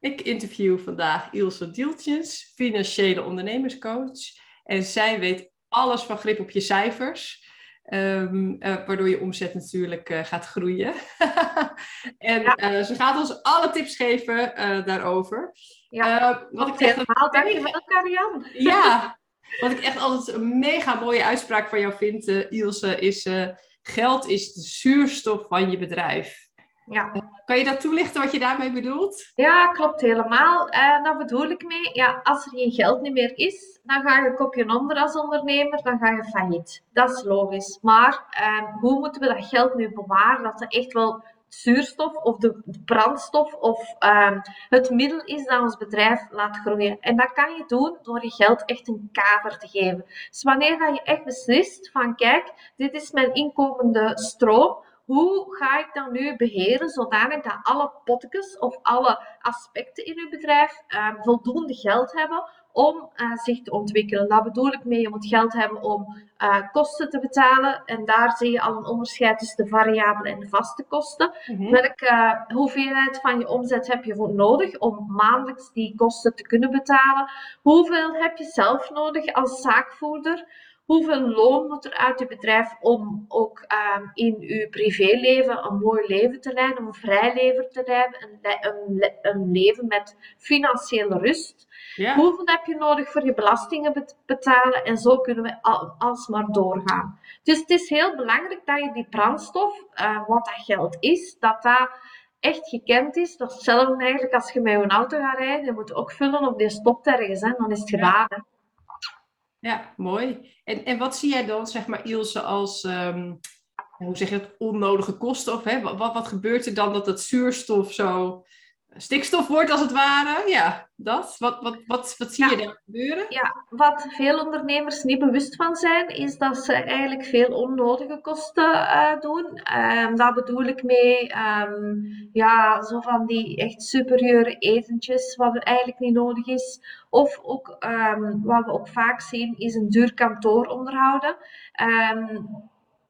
Ik interview vandaag Ilse Dieltjens, financiële ondernemerscoach. En zij weet alles van grip op je cijfers. Um, uh, waardoor je omzet natuurlijk uh, gaat groeien. en ja. uh, ze gaat ons alle tips geven daarover. Ja, wat ik helemaal. Dankjewel, Karian. ja, wat ik echt altijd een mega mooie uitspraak van jou vind, Ilse, is geld is de zuurstof van je bedrijf. Ja. Kan je dat toelichten wat je daarmee bedoelt? Ja, klopt helemaal. En daar bedoel ik mee, ja, als er geen geld niet meer is, dan ga je kopje onder als ondernemer, dan ga je failliet. Dat is logisch. Maar eh, hoe moeten we dat geld nu bewaren, dat er echt wel zuurstof of de brandstof of uh, het middel is dat ons bedrijf laat groeien. En dat kan je doen door je geld echt een kader te geven. Dus wanneer dat je echt beslist van kijk, dit is mijn inkomende stroom, hoe ga ik dan nu beheren zodanig dat alle potjes of alle aspecten in uw bedrijf uh, voldoende geld hebben om uh, zich te ontwikkelen. Daar bedoel ik mee, je moet geld hebben om uh, kosten te betalen. En daar zie je al een onderscheid tussen de variabele en de vaste kosten. Mm-hmm. Welke hoeveelheid van je omzet heb je voor nodig om maandelijks die kosten te kunnen betalen? Hoeveel heb je zelf nodig als zaakvoerder? Hoeveel loon moet er uit je bedrijf om ook um, in uw privéleven een mooi leven te leiden, een vrij leven te leiden, een, een, een leven met financiële rust? Ja. Hoeveel heb je nodig voor je belastingen betalen? En zo kunnen we al, alsmaar doorgaan. Dus het is heel belangrijk dat je die brandstof, uh, wat dat geld is, dat dat echt gekend is. Dat is hetzelfde eigenlijk als je met een auto gaat rijden. Je moet ook vullen of die stopt ergens, hè? dan is het gedaan. Ja, mooi. En, en wat zie jij dan, zeg maar, Ilse, als, um, hoe zeg je het, onnodige kosten? Of, hè, wat, wat gebeurt er dan dat het zuurstof zo stikstof wordt, als het ware? Ja, dat. Wat, wat, wat, wat zie je daar gebeuren? Ja, wat veel ondernemers niet bewust van zijn, is dat ze eigenlijk veel onnodige kosten uh, doen. Um, daar bedoel ik mee, um, ja, zo van die echt superieure etentjes, wat er eigenlijk niet nodig is. Of ook, um, wat we ook vaak zien, is een duur kantoor onderhouden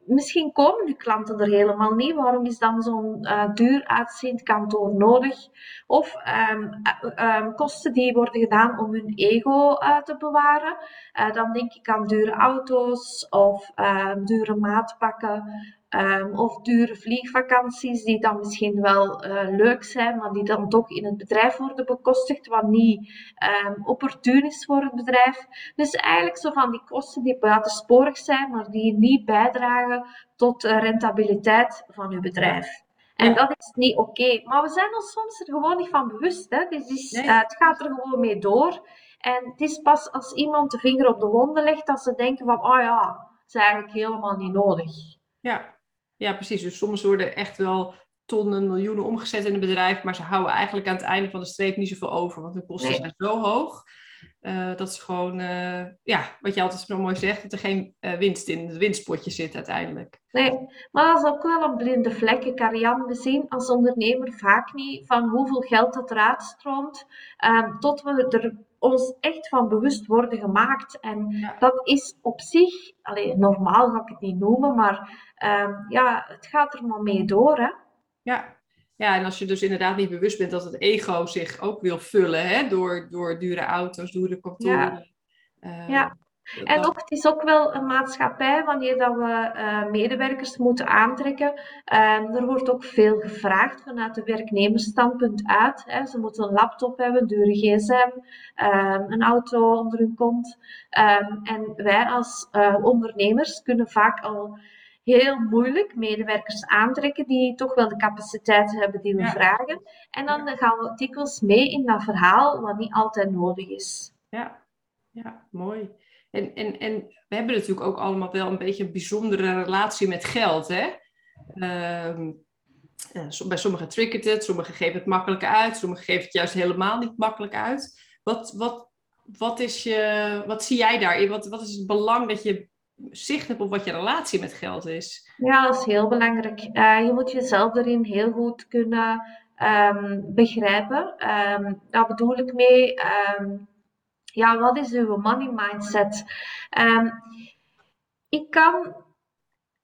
misschien komen die klanten er helemaal niet. Waarom is dan zo'n uh, duur uitziend kantoor nodig? Of um, um, kosten die worden gedaan om hun ego uh, te bewaren. Dan denk ik aan dure auto's of ehm, dure maatpakken. Um, of dure vliegvakanties die dan misschien wel uh, leuk zijn, maar die dan toch in het bedrijf worden bekostigd, wat niet um, opportun is voor het bedrijf. Dus eigenlijk zo van die kosten die buitensporig zijn, maar die niet bijdragen tot de rentabiliteit van uw bedrijf. En dat is niet oké. Maar we zijn ons soms er gewoon niet van bewust. Hè? Dus nee. uh, het gaat er gewoon mee door. En het is pas als iemand de vinger op de wonden legt dat ze denken van, oh ja, het is eigenlijk helemaal niet nodig. Ja, ja, precies. Dus soms worden echt wel tonnen, miljoenen omgezet in een bedrijf, maar ze houden eigenlijk aan het einde van de streep niet zoveel over, want de kosten zijn zo hoog. Uh, dat is gewoon, uh, ja, wat je altijd zo mooi zegt, dat er geen uh, winst in het winstpotje zit uiteindelijk. Nee, maar dat is ook wel een blinde vlek. Karian, we zien als ondernemer vaak niet van hoeveel geld dat eruit stroomt, um, tot we er ons echt van bewust worden gemaakt. En dat is op zich, alleen normaal ga ik het niet noemen, maar um, ja, het gaat er maar mee door. Hè? Ja. ja, en als je dus inderdaad niet bewust bent dat het ego zich ook wil vullen hè, door, door dure auto's, dure kantoren. Ja. Uh, ja. En ook, het is ook wel een maatschappij wanneer dat we uh, medewerkers moeten aantrekken. Um, er wordt ook veel gevraagd vanuit de werknemersstandpunt uit. Hè. Ze moeten een laptop hebben, dure gsm, um, een auto onder hun kont. Um, en wij als uh, ondernemers kunnen vaak al heel moeilijk medewerkers aantrekken die toch wel de capaciteit hebben die we ja. vragen. En dan gaan we dikwijls mee in dat verhaal wat niet altijd nodig is. Ja, ja mooi. En, en, en we hebben natuurlijk ook allemaal wel een beetje een bijzondere relatie met geld. Hè? Uh, bij sommigen triggert het, sommigen geven het makkelijk uit, sommigen geven het juist helemaal niet makkelijk uit. Wat, wat, wat, is je, wat zie jij daarin? Wat, wat is het belang dat je zicht hebt op wat je relatie met geld is? Ja, dat is heel belangrijk. Uh, je moet jezelf erin heel goed kunnen um, begrijpen. Daar bedoel ik mee. Ja, wat is uw money mindset? Um, ik kan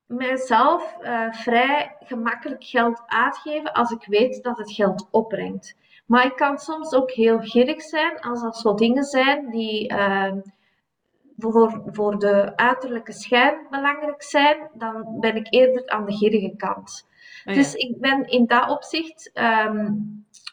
mijzelf uh, vrij gemakkelijk geld uitgeven als ik weet dat het geld opbrengt. Maar ik kan soms ook heel gierig zijn als dat zo dingen zijn die ehm, voor, voor de uiterlijke schijn belangrijk zijn. Dan ben ik eerder aan de gierige kant. Ah, dus ik ben in dat opzicht ehm,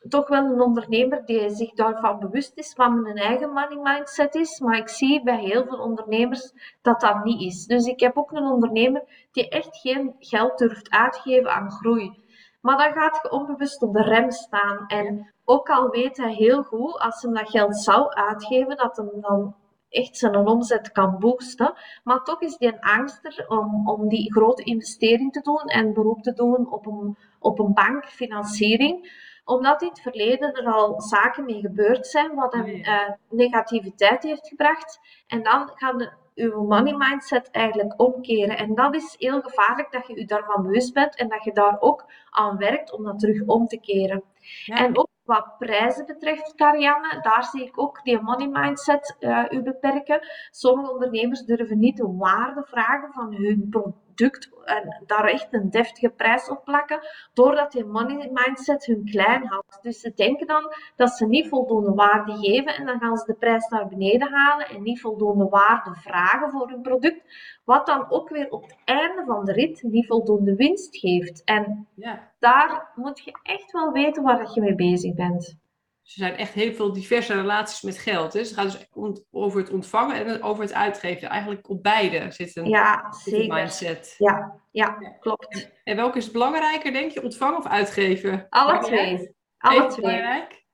toch wel een ondernemer die zich daarvan bewust is wat mijn eigen money mindset is. Maar ik zie bij heel veel ondernemers dat dat niet is. Dus ik heb ook een ondernemer die echt geen geld durft uitgeven aan groei. Maar dan gaat je onbewust op de rem staan. En ook al weet hij heel goed, als hij dat geld zou uitgeven, dat hem dan echt zijn omzet kan boosten. Maar toch is die een angster om, om die grote investering te doen en beroep te doen op een, op een bankfinanciering omdat in het verleden er al zaken mee gebeurd zijn wat hem uh, negativiteit heeft gebracht. En dan gaan de, uw money mindset eigenlijk omkeren. En dat is heel gevaarlijk dat je je daarvan bewust bent en dat je daar ook aan werkt om dat terug om te keren. En ook wat prijzen betreft, Karianne, daar zie ik ook die money mindset uh, u beperken. Sommige ondernemers durven niet de waarde vragen van hun product en daar echt een deftige prijs op plakken, doordat die money mindset hun klein houdt. Dus ze denken dan dat ze niet voldoende waarde geven en dan gaan ze de prijs naar beneden halen en niet voldoende waarde vragen voor hun product, wat dan ook weer op het einde van de rit niet voldoende winst geeft. En ja. Daar moet je echt wel weten waar je mee bezig bent. Er zijn echt heel veel diverse relaties met geld. Dus het gaat dus over het ontvangen en over het uitgeven. Eigenlijk op beide zit een, ja, zeker. mindset. Ja, ja, klopt. En, welke is belangrijker, denk je? Ontvangen of uitgeven? Alle twee. Alle twee. Belangrijk?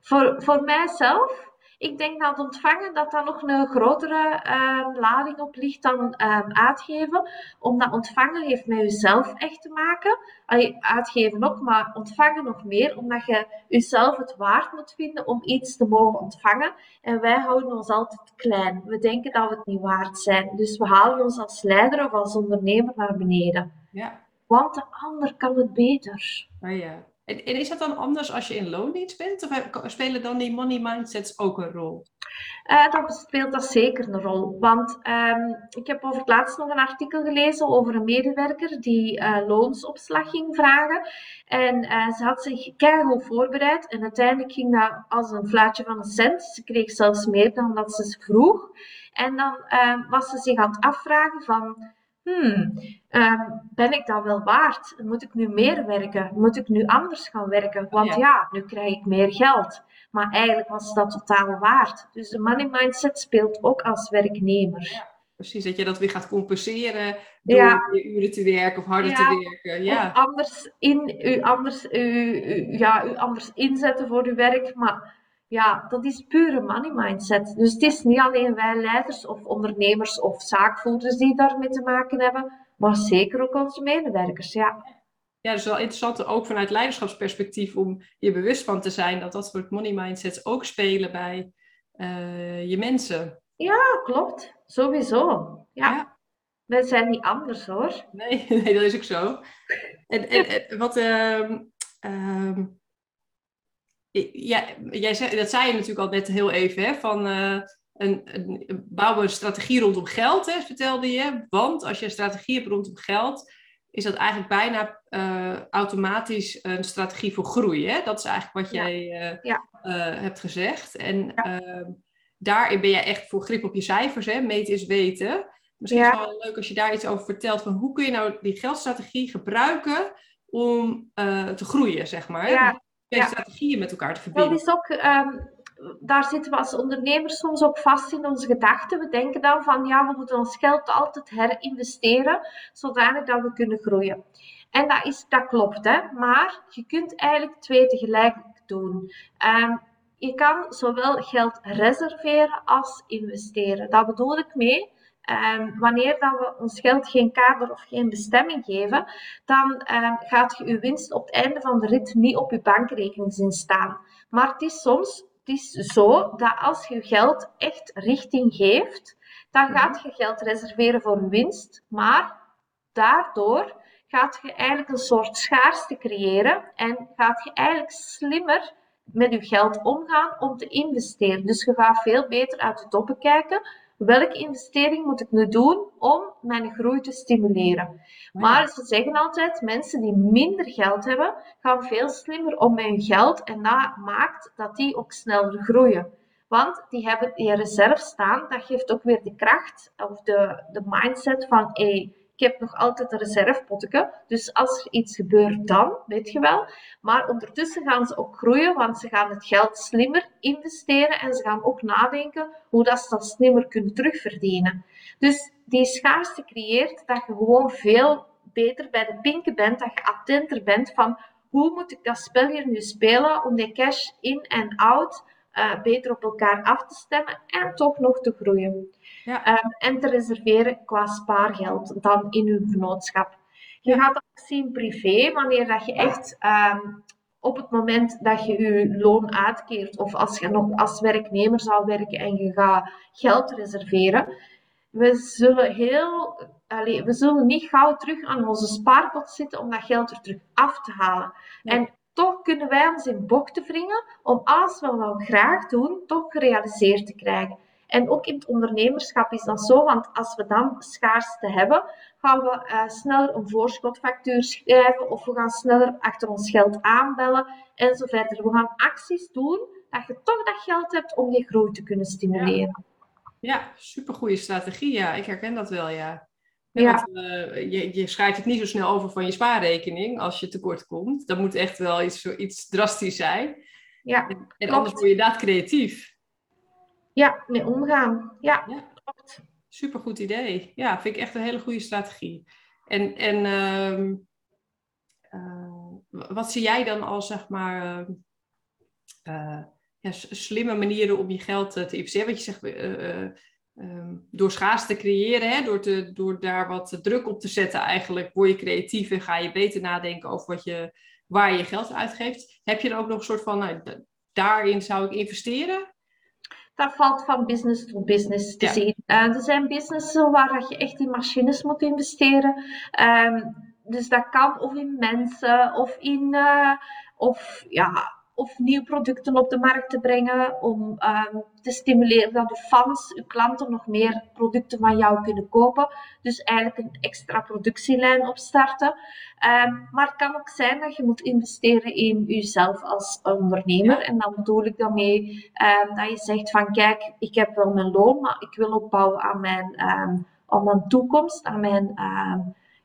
Voor, voor mijzelf ik denk dat ontvangen dat dat nog een grotere uh, lading op ligt dan uh, uitgeven. Omdat ontvangen heeft met jezelf echt te maken. Allee, uitgeven ook, maar ontvangen nog meer. Omdat je jezelf het waard moet vinden om iets te mogen ontvangen. En wij houden ons altijd klein. We denken dat we het niet waard zijn. Dus we halen ons als leider of als ondernemer naar beneden. Ja. Want de ander kan het beter. Oh ja. En, is dat dan anders als je in loondienst bent? Of spelen dan die money mindsets ook een rol? Uh, dan speelt dat zeker een rol. Want um, ik heb over het laatst nog een artikel gelezen over een medewerker die uh, loonsopslag ging vragen. En ze had zich keihard voorbereid. En uiteindelijk ging dat als een fluitje van een cent. Ze kreeg zelfs meer dan dat ze vroeg. En dan ehm, was ze zich aan het afvragen van hmm, ehm, ben ik dat wel waard? Moet ik nu meer werken? Moet ik nu anders gaan werken? Want ja. nu krijg ik meer geld. Maar eigenlijk was dat totaal waard. Dus de money mindset speelt ook als werknemer. Ja, precies, dat je dat weer gaat compenseren door ja. je uren te werken of harder te werken. Ja. Of anders, in, u, anders, u, u, ja, u anders inzetten voor uw werk. Maar ja, dat is pure money mindset. Dus het is niet alleen wij leiders of ondernemers of zaakvoerders die daarmee te maken hebben, maar zeker ook onze medewerkers. Ja. Ja, dus wel interessant ook vanuit leiderschapsperspectief om je bewust van te zijn dat dat soort money mindsets ook spelen bij uh, je mensen. Ja, klopt. Sowieso. Ja. ja. Wij zijn niet anders hoor. Nee, nee dat is ook zo. En, en, wat, uh, ja, jij zei, dat zei je natuurlijk al net heel even, hè, van uh, een, een, bouwen een strategie rondom geld, hè, vertelde je. Want als je een strategie hebt rondom geld, is dat eigenlijk bijna uh, automatisch een strategie voor groei. Hè? Dat is eigenlijk wat jij uh, hebt gezegd. En ehm, daarin ben jij echt voor grip op je cijfers, hè? meten is weten. Misschien is het wel leuk als je daar iets over vertelt, van hoe kun je nou die geldstrategie gebruiken om te groeien, zeg maar. Ja ja. strategieën met elkaar te verbinden. Dat is ook, ehm, daar zitten we als ondernemers soms ook vast in onze gedachten. We denken dan van ja, we moeten ons geld altijd herinvesteren, zodanig dat we kunnen groeien. En dat, is, dat klopt, hè? maar je kunt eigenlijk twee tegelijk doen. Um, je kan zowel geld reserveren als investeren. Dat bedoel ik mee. Um, wanneer dat we ons geld geen kader of geen bestemming geven, dan um, gaat je je winst op het einde van de rit niet op je bankrekening zien staan. Maar het is soms het is zo dat als je geld echt richting geeft, dan mhm. gaat je geld reserveren voor je winst, maar daardoor gaat je eigenlijk een soort schaarste creëren en gaat je eigenlijk slimmer met je geld omgaan om te investeren. Dus je gaat veel beter uit de toppen kijken welke investering moet ik nu doen om mijn groei te stimuleren. Maar ze zeggen altijd, mensen die minder geld hebben, gaan veel slimmer om met hun geld en dat maakt dat die ook sneller groeien. Want die hebben die reserve staan, dat geeft ook weer de kracht of de, de mindset van hey, ik heb nog altijd een reservepotje. Dus als er iets gebeurt, dan, weet je wel. Maar ondertussen gaan ze ook groeien, want ze gaan het geld slimmer investeren en ze gaan ook nadenken hoe dat ze dat slimmer kunnen terugverdienen. Dus die schaarste creëert dat je gewoon veel beter bij de pinken bent, dat je attenter bent van hoe moet ik dat spel hier nu spelen om die cash in en out uh, beter op elkaar af te stemmen en toch nog te groeien. Ja. Ehm, en te reserveren qua spaargeld dan in uw vennootschap. Je gaat dat ook zien privé, wanneer dat je echt ehm, op het moment dat je je loon uitkeert of als je nog als werknemer zou werken en je gaat geld reserveren, we zullen, heel, allez, we zullen niet gauw terug aan onze spaarpot zitten om dat geld er terug af te halen. En toch kunnen wij ons in bochten wringen om alles wat we graag doen, toch gerealiseerd te krijgen. En ook in het ondernemerschap is dat zo, want als we dan schaarste hebben, gaan we uh, sneller een voorschotfactuur schrijven of we gaan sneller achter ons geld aanbellen en zo verder. We gaan acties doen dat je toch dat geld hebt om die groei te kunnen stimuleren. Ja, ja supergoeie strategie. Ja, ik herken dat wel, ja. Ja. Eh, je, je schrijft het niet zo snel over van je spaarrekening als je tekort komt. Dat moet echt wel iets, iets drastisch zijn. Ja, en, en anders word je inderdaad creatief. Ja, mee omgaan. Ja, ja. klopt. Supergoed idee. Ja, vind ik echt een hele goede strategie. En, en ehm, eh, wat zie jij dan als, zeg maar, uh, ja, slimme manieren om je geld te investeren? Wat je zegt, um, door schaarste te creëren, hè, door, te, door daar wat druk op te zetten eigenlijk, word je creatief en ga je beter nadenken over wat je, waar je geld uitgeeft. Heb je dan ook nog een soort van, nou, daarin zou ik investeren? Dat valt van business tot business te zien. Uh, er zijn businessen waar je echt in machines moet investeren. Um, dus dat kan of in mensen of in uh, of ja, of nieuwe producten op de markt te brengen om um, te stimuleren dat de fans, uw klanten, nog meer producten van jou kunnen kopen. Dus eigenlijk een extra productielijn opstarten. Um, maar het kan ook zijn dat je moet investeren in jezelf als ondernemer. En dan bedoel ik daarmee um, dat je zegt van kijk, ik heb wel mijn loon, maar ik wil opbouwen aan mijn, aan mijn toekomst, aan mijn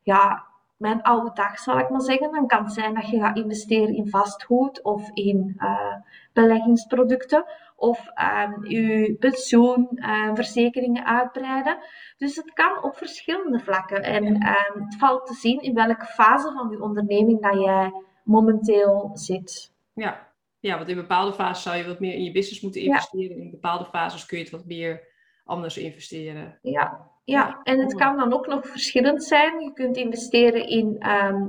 ja, mijn oude dag, zal ik maar zeggen. Dan kan het zijn dat je gaat investeren in vastgoed of in uh, beleggingsproducten of uh, je pensioenverzekeringen uh, uitbreiden. Dus het kan op verschillende vlakken. En ehm, het valt te zien in welke fase van je onderneming dat jij momenteel zit. Ja. ja, want in bepaalde fases zou je wat meer in je business moeten investeren. In bepaalde fases kun je het wat meer anders investeren. Ja, ja, en het kan dan ook nog verschillend zijn. Je kunt investeren in ehm,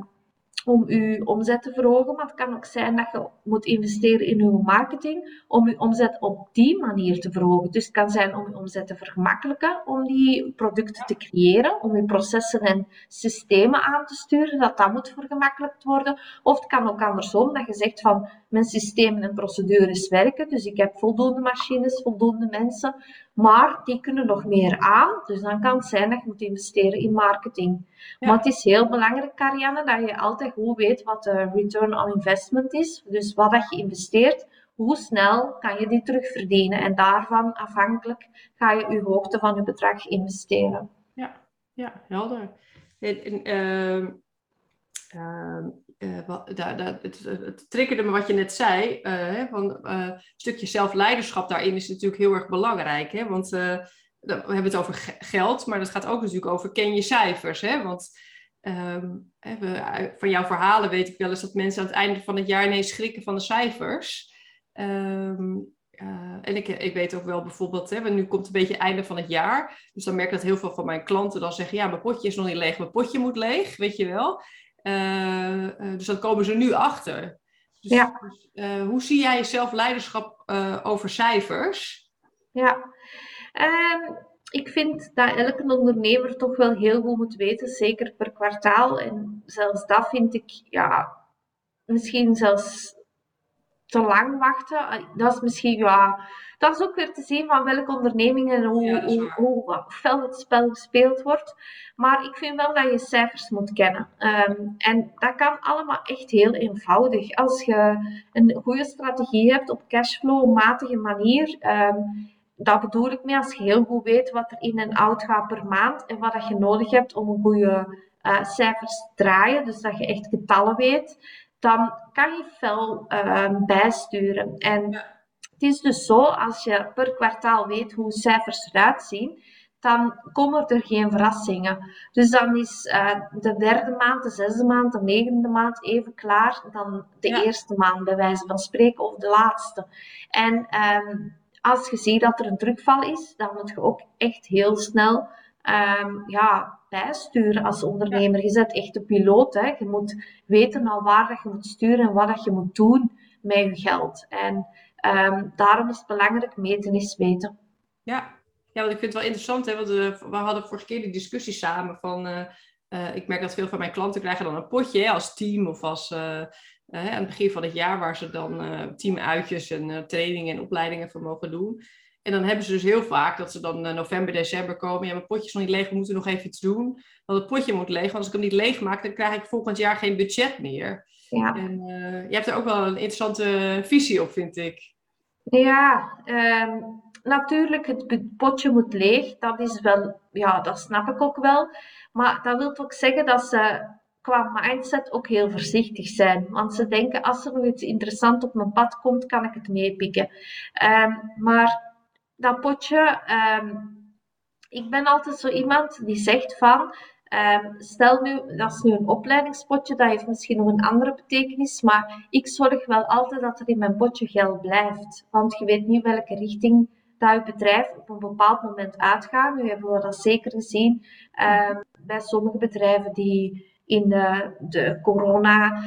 om je omzet te verhogen, maar het kan ook zijn dat je moet investeren in je marketing om je omzet op die manier te verhogen. Dus het kan zijn om je omzet te vergemakkelijken, om die producten te creëren, om je processen en systemen aan te sturen, dat dat moet vergemakkelijkt worden. Of het kan ook andersom, dat je zegt van mijn systemen en procedures werken, dus ik heb voldoende machines, voldoende mensen, maar die kunnen nog meer aan. Dus dan kan het zijn dat je moet investeren in marketing. Maar het is heel belangrijk, Karianne, dat je altijd goed weet wat de return on investment is. Dus wat dat je investeert, hoe snel kan je die terugverdienen. En daarvan afhankelijk ga je je hoogte van je bedrag investeren. Ja, ja helder. En, en uh, uh, wat, da, da, het, het triggerde me wat je net zei, hè, van uh, een stukje zelfleiderschap daarin is natuurlijk heel erg belangrijk. Hè? Want we hebben het over geld, maar dat gaat ook natuurlijk over ken je cijfers. Hè? Want um, we, van jouw verhalen weet ik wel eens dat mensen aan het einde van het jaar ineens schrikken van de cijfers. Um, en ik, ik weet ook wel bijvoorbeeld, hè, nu komt een beetje het einde van het jaar. Dus dan merk ik dat heel veel van mijn klanten dan zeggen, ja, mijn potje is nog niet leeg, mijn potje moet leeg, weet je wel. Uh, dus dan komen ze nu achter. Dus, ja. Dus, uh, hoe zie jij jezelf leiderschap uh, over cijfers? Ja, um, ik vind dat elke ondernemer toch wel heel goed moet weten, zeker per kwartaal. En zelfs dat vind ik, ja, misschien zelfs te lang wachten. Dat is misschien, ja, dat is ook weer te zien van welke ondernemingen en hoe, ja, hoe, hoe, fel het spel gespeeld wordt. Maar ik vind wel dat je cijfers moet kennen. Ehm, en dat kan allemaal echt heel eenvoudig. Als je een goede strategie hebt op cashflow, matige manier. Um, dat bedoel ik mee als je heel goed weet wat er in en out gaat per maand en wat dat je nodig hebt om een goede uh, cijfers te draaien. Dus dat je echt getallen weet dan kan je fel ehm, bijsturen. En het is dus zo, als je per kwartaal weet hoe cijfers eruit zien, dan komen er geen verrassingen. Dus dan is uh, de derde maand, de zesde maand, de negende maand even klaar dan de eerste maand, bij wijze van spreken, of de laatste. En um, als je ziet dat er een drukval is, dan moet je ook echt heel snel um, ja, bijsturen als ondernemer. Je bent echt de piloot. Hè. Je moet weten naar waar dat je moet sturen en wat dat je moet doen met je geld. En um, daarom is het belangrijk meten is weten. Ja. ja, want ik vind het wel interessant. Hè, want we, we hadden vorige keer die discussie samen van... Uh, uh, ik merk dat veel van mijn klanten krijgen dan een potje hè, als team of als... Uh, aan het begin van het jaar waar ze dan teamuitjes en trainingen en opleidingen voor mogen doen. En dan hebben ze dus heel vaak dat ze dan uh, november, december komen. Ja, mijn potje is nog niet leeg, we moeten nog even iets doen. Want het potje moet leeg, want als ik hem niet leeg maak, dan krijg ik volgend jaar geen budget meer. Ja. En uh, je hebt er ook wel een interessante visie op, vind ik. Ja, um, natuurlijk, het potje moet leeg. Dat is wel, ja, dat snap ik ook wel. Maar dat wil ook zeggen dat ze qua mindset ook heel voorzichtig zijn. Want ze denken, als er nog iets interessants op mijn pad komt, kan ik het meepikken. Um, maar dat potje, ehm, ik ben altijd zo iemand die zegt van, um, stel nu, dat is nu een opleidingspotje, dat heeft misschien nog een andere betekenis, maar ik zorg wel altijd dat er in mijn potje geld blijft. Want je weet niet welke richting dat je bedrijf op een bepaald moment uitgaat. Nu hebben we dat zeker gezien um, bij sommige bedrijven die in de, de corona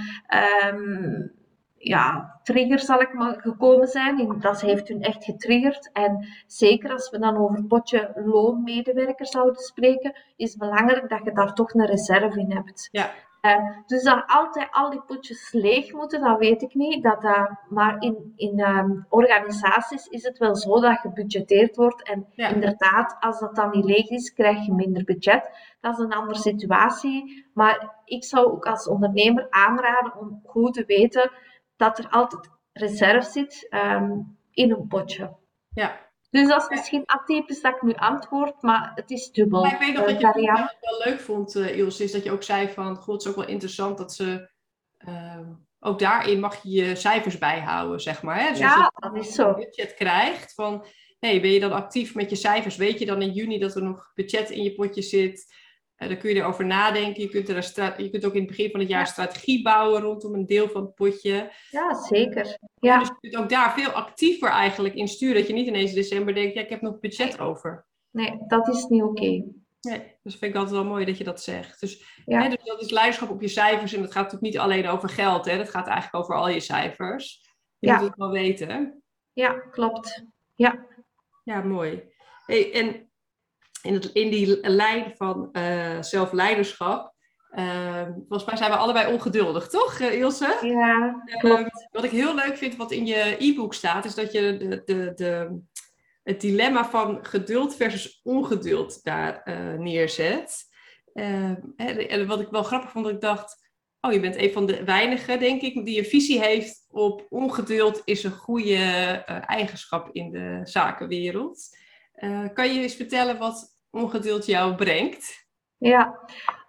ja, trigger zal ik maar gekomen zijn. Dat heeft hun echt getriggerd. En zeker als we dan over potje loonmedewerkers zouden spreken, is het belangrijk dat je daar toch een reserve in hebt. Ja. Uh, dus dat altijd al die potjes leeg moeten, dat weet ik niet. Dat, uh, maar in, in um, organisaties is het wel zo dat gebudgeteerd wordt. En inderdaad, als dat dan niet leeg is, krijg je minder budget. Dat is een andere situatie. Maar ik zou ook als ondernemer aanraden om goed te weten dat er altijd reserve zit ehm, in een potje. Ja. Dus dat is misschien atypisch dat ik nu antwoord, maar het is dubbel. Maar ik weet nog dat je het wel leuk vond, uh, Ilse, is dat je ook zei van, god, het is ook wel interessant dat ze, ehm, ook daarin mag je je cijfers bijhouden, zeg maar. Hè? Dus ja, dat is zo. budget krijgt van, hey, ben je dan actief met je cijfers? Weet je dan in juni dat er nog budget in je potje zit? Uh, dan kun je erover nadenken. Je kunt, er je kunt ook in het begin van het jaar ja. strategie bouwen rondom een deel van het potje. Ja, zeker. Ja. Dus je kunt ook daar veel actiever eigenlijk in sturen. Dat je niet ineens in december denkt, ja, ik heb nog budget over. Nee, dat is niet oké. Nee, dus vind ik altijd wel mooi dat je dat zegt. Dus, hè, dus dat is leiderschap op je cijfers. En dat gaat natuurlijk niet alleen over geld. Hè. Dat gaat eigenlijk over al je cijfers. Je moet het wel weten. Ja, klopt. Ja. Ja, mooi. Hey, en in, het, in die lijn van uh, zelfleiderschap. Uh, volgens mij zijn we allebei ongeduldig, toch, uh, Ilse? Ja, klopt. wat ik heel leuk vind, wat in je e-book staat, is dat je de, de, de, het dilemma van geduld versus ongeduld daar neerzet. en wat ik wel grappig vond, dat ik dacht, oh, je bent een van de weinigen, denk ik, die een visie heeft op ongeduld is een goede eigenschap in de zakenwereld. kan je eens vertellen wat ongeduld jou brengt? Ja,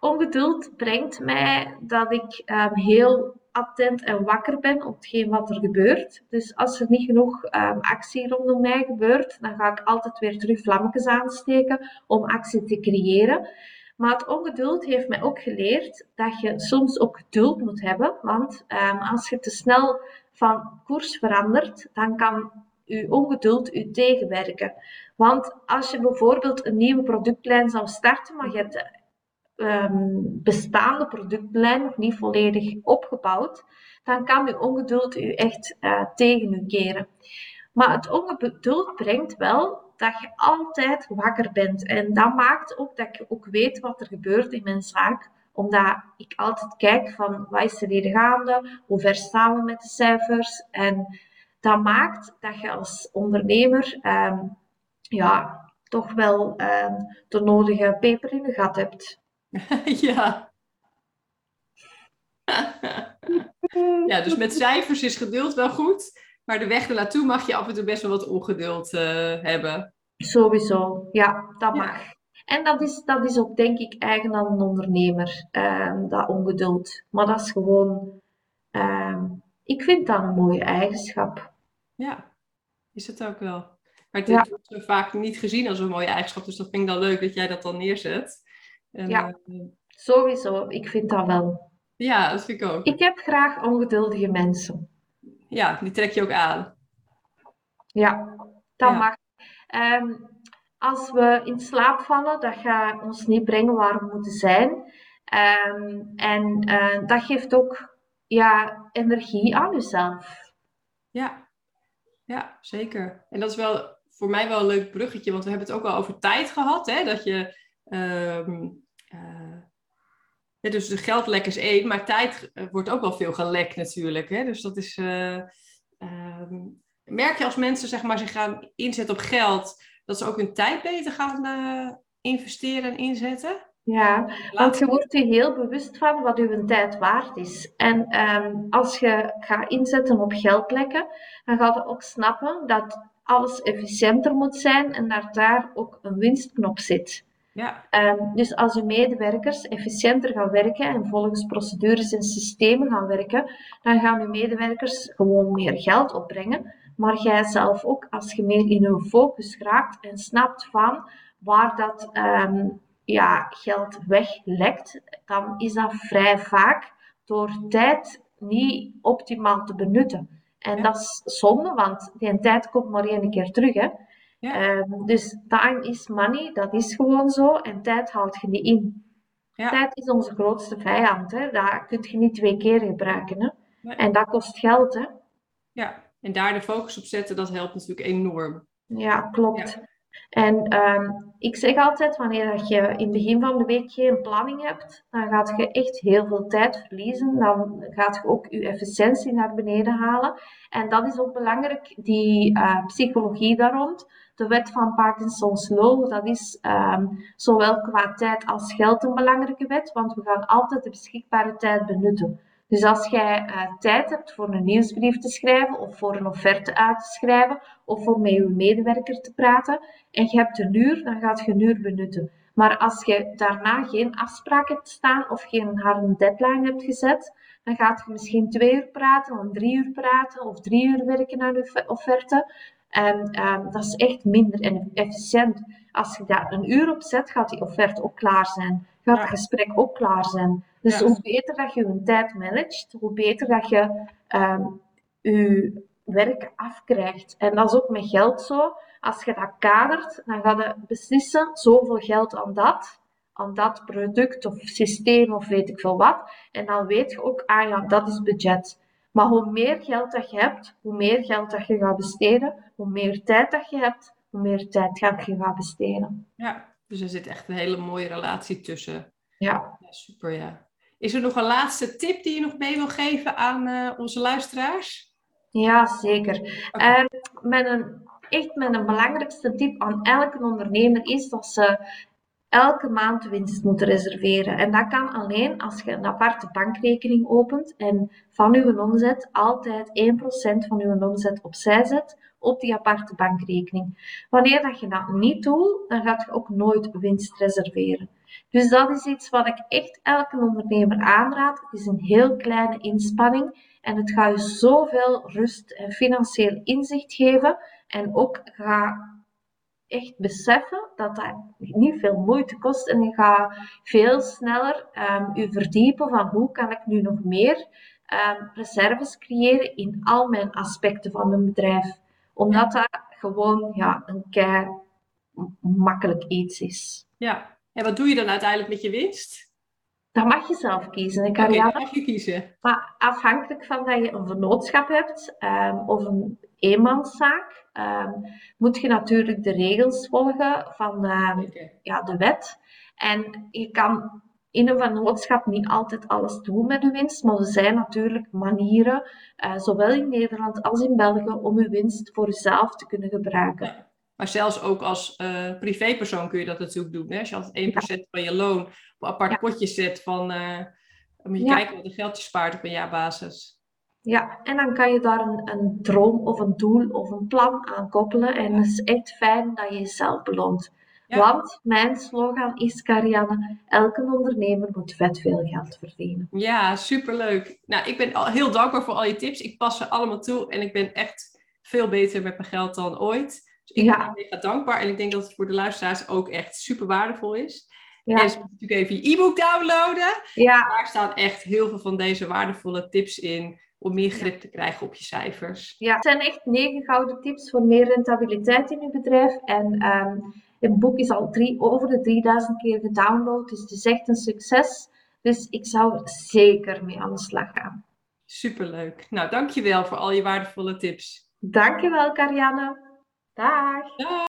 ongeduld brengt mij dat ik um, heel attent en wakker ben op hetgeen wat er gebeurt. Dus als er niet genoeg um, actie rondom mij gebeurt, dan ga ik altijd weer terug vlammetjes aansteken om actie te creëren. Maar het ongeduld heeft mij ook geleerd dat je soms ook geduld moet hebben. Want um, als je te snel van koers verandert, dan kan je ongeduld u tegenwerken. Want als je bijvoorbeeld een nieuwe productlijn zou starten, maar je hebt de um, bestaande productlijn nog niet volledig opgebouwd, dan kan je ongeduld u echt uh, tegen u keren. Maar het ongeduld brengt wel dat je altijd wakker bent. En dat maakt ook dat je ook weet wat er gebeurt in mijn zaak Omdat ik altijd kijk van wat is er hier gaande, hoe ver staan we met de cijfers. En dat maakt dat je als ondernemer ehm, ja, toch wel ehm, de nodige peper in de gat hebt. ja. ja, dus met cijfers is geduld wel goed. Maar de weg ernaartoe mag je af en toe best wel wat ongeduld uh, hebben. Sowieso, ja, dat mag. En dat is, dat is ook denk ik eigen aan een ondernemer, ehm, dat ongeduld. Maar dat is gewoon, ehm, ik vind dat een mooie eigenschap. Ja, is het ook wel. Maar het wordt vaak niet gezien als een mooie eigenschap, dus dat vind ik dan leuk dat jij dat dan neerzet. En, ja, uh, sowieso. Ik vind dat wel. Ja, dat vind ik ook. Ik heb graag ongeduldige mensen. Ja, die trek je ook aan. Ja, dat mag. Ehm, als we in slaap vallen, dat gaat ons niet brengen waar we moeten zijn. Um, en uh, dat geeft ook ja, energie aan jezelf. Ja. ja, zeker. En dat is wel voor mij wel een leuk bruggetje, want we hebben het ook wel over tijd gehad. Hè? Dat je, um, uh, ja, dus de geldlek is één, maar tijd eh, wordt ook wel veel gelekt natuurlijk. Hè? Dus dat is, uh, merk je als mensen zeg maar, zich gaan inzetten op geld, dat ze ook hun tijd beter gaan investeren en inzetten? Ja, want je wordt je heel bewust van wat je tijd waard is. En um, als je gaat inzetten op geldlekken, dan ga je ook snappen dat alles efficiënter moet zijn en dat daar ook een winstknop zit. Ja. Um, dus als je medewerkers efficiënter gaan werken en volgens procedures en systemen gaan werken, dan gaan je medewerkers gewoon meer geld opbrengen. Maar jij zelf ook, als je meer in je focus raakt en snapt van waar dat um, ja, geld weglekt, dan is dat vrij vaak door tijd niet optimaal te benutten. En dat is zonde, want die tijd komt maar één keer terug. Hè? Ja. Um, dus time is money, dat is gewoon zo. En tijd haalt je niet in. Ja. Tijd is onze grootste vijand. Hè? Dat kun je niet twee keer gebruiken. Hè? Nee. En dat kost geld. Hè? Ja, en daar de focus op zetten, dat helpt natuurlijk enorm. Ja, klopt. En um, ik zeg altijd, wanneer dat je in het begin van de week geen planning hebt, dan gaat je echt heel veel tijd verliezen. Dan gaat je ook je efficiëntie naar beneden halen. En dat is ook belangrijk, die uh, psychologie daar rond. De wet van Parkinson's Law, dat is um, zowel qua tijd als geld een belangrijke wet, want we gaan altijd de beschikbare tijd benutten. Dus als jij uh, tijd hebt voor een nieuwsbrief te schrijven of voor een offerte uit te schrijven of om met je medewerker te praten en je hebt een uur, dan gaat je een uur benutten. Maar als je daarna geen afspraak hebt staan of geen harde deadline hebt gezet, dan gaat je misschien twee uur praten of drie uur praten of drie uur werken aan je offerte. En um, dat is echt minder efficiënt. Als je daar een uur op zet, gaat die offerte ook klaar zijn. Gaat het gesprek ook klaar zijn. Dus hoe beter dat je je tijd managt, hoe beter dat je um, je werk afkrijgt. En dat is ook met geld zo. Als je dat kadert, dan ga je beslissen zoveel geld aan dat, aan dat product of systeem of weet ik veel wat. En dan weet je ook, ah ja, dat is budget. Maar hoe meer geld dat je hebt, hoe meer geld dat je gaat besteden, hoe meer tijd dat je hebt, hoe meer tijd dat je gaat besteden. Ja, dus er zit echt een hele mooie relatie tussen. Ja. ja super, ja. Is er nog een laatste tip die je nog mee wil geven aan uh, onze luisteraars? Ja, zeker. Okay. Uh, met een, echt met een belangrijkste tip aan elke ondernemer is dat ze elke maand winst moeten reserveren. En dat kan alleen als je een aparte bankrekening opent en van uw omzet altijd 1% van uw omzet opzij zet op die aparte bankrekening. Wanneer dat je dat niet doet, dan gaat je ook nooit winst reserveren. Dus dat is iets wat ik echt elke ondernemer aanraad. Het is een heel kleine inspanning en het gaat je zoveel rust en financieel inzicht geven. En ook ga echt beseffen dat dat niet veel moeite kost en je gaat veel sneller um, je verdiepen van hoe kan ik nu nog meer um, reserves creëren in al mijn aspecten van mijn bedrijf. Omdat dat gewoon ja, een kei makkelijk iets is. Ja, en wat doe je dan uiteindelijk met je winst? Dat mag je zelf kiezen. Ik kan okay, mag je kiezen. Maar afhankelijk van dat je een vernootschap hebt um, of een eenmanszaak, um, moet je natuurlijk de regels volgen van um, ja, de wet. En je kan in een vennootschap niet altijd alles doen met uw winst, maar er zijn natuurlijk manieren, uh, zowel in Nederland als in België, om uw winst voor uzelf te kunnen gebruiken. Maar zelfs ook als uh, privépersoon kun je dat natuurlijk doen. Hè? Als je altijd 1% van je loon op een apart ja. potje zet van... Uh, dan moet je kijken wat een geld je spaart op een jaarbasis. Ja, en dan kan je daar een, een droom of een doel of een plan aan koppelen. En het is echt fijn dat je jezelf beloont. Want mijn slogan is, Karianne, elke ondernemer moet vet veel geld verdienen. Ja, superleuk. Nou, ik ben al heel dankbaar voor al je tips. Ik pas ze allemaal toe en ik ben echt veel beter met mijn geld dan ooit. Ik ja. ben mega dankbaar en ik denk dat het voor de luisteraars ook echt super waardevol is. Ja. En ze moeten natuurlijk even je e-book downloaden. Ja. Daar staan echt heel veel van deze waardevolle tips in om meer grip te krijgen op je cijfers. Ja, het zijn echt negen gouden tips voor meer rentabiliteit in je bedrijf. En um, het boek is al drie, over de 3000 keer gedownload, dus het is echt een succes. Dus ik zou er zeker mee aan de slag gaan. Superleuk. Nou, dankjewel voor al je waardevolle tips. Dankjewel, Karianne. Dag. Dag.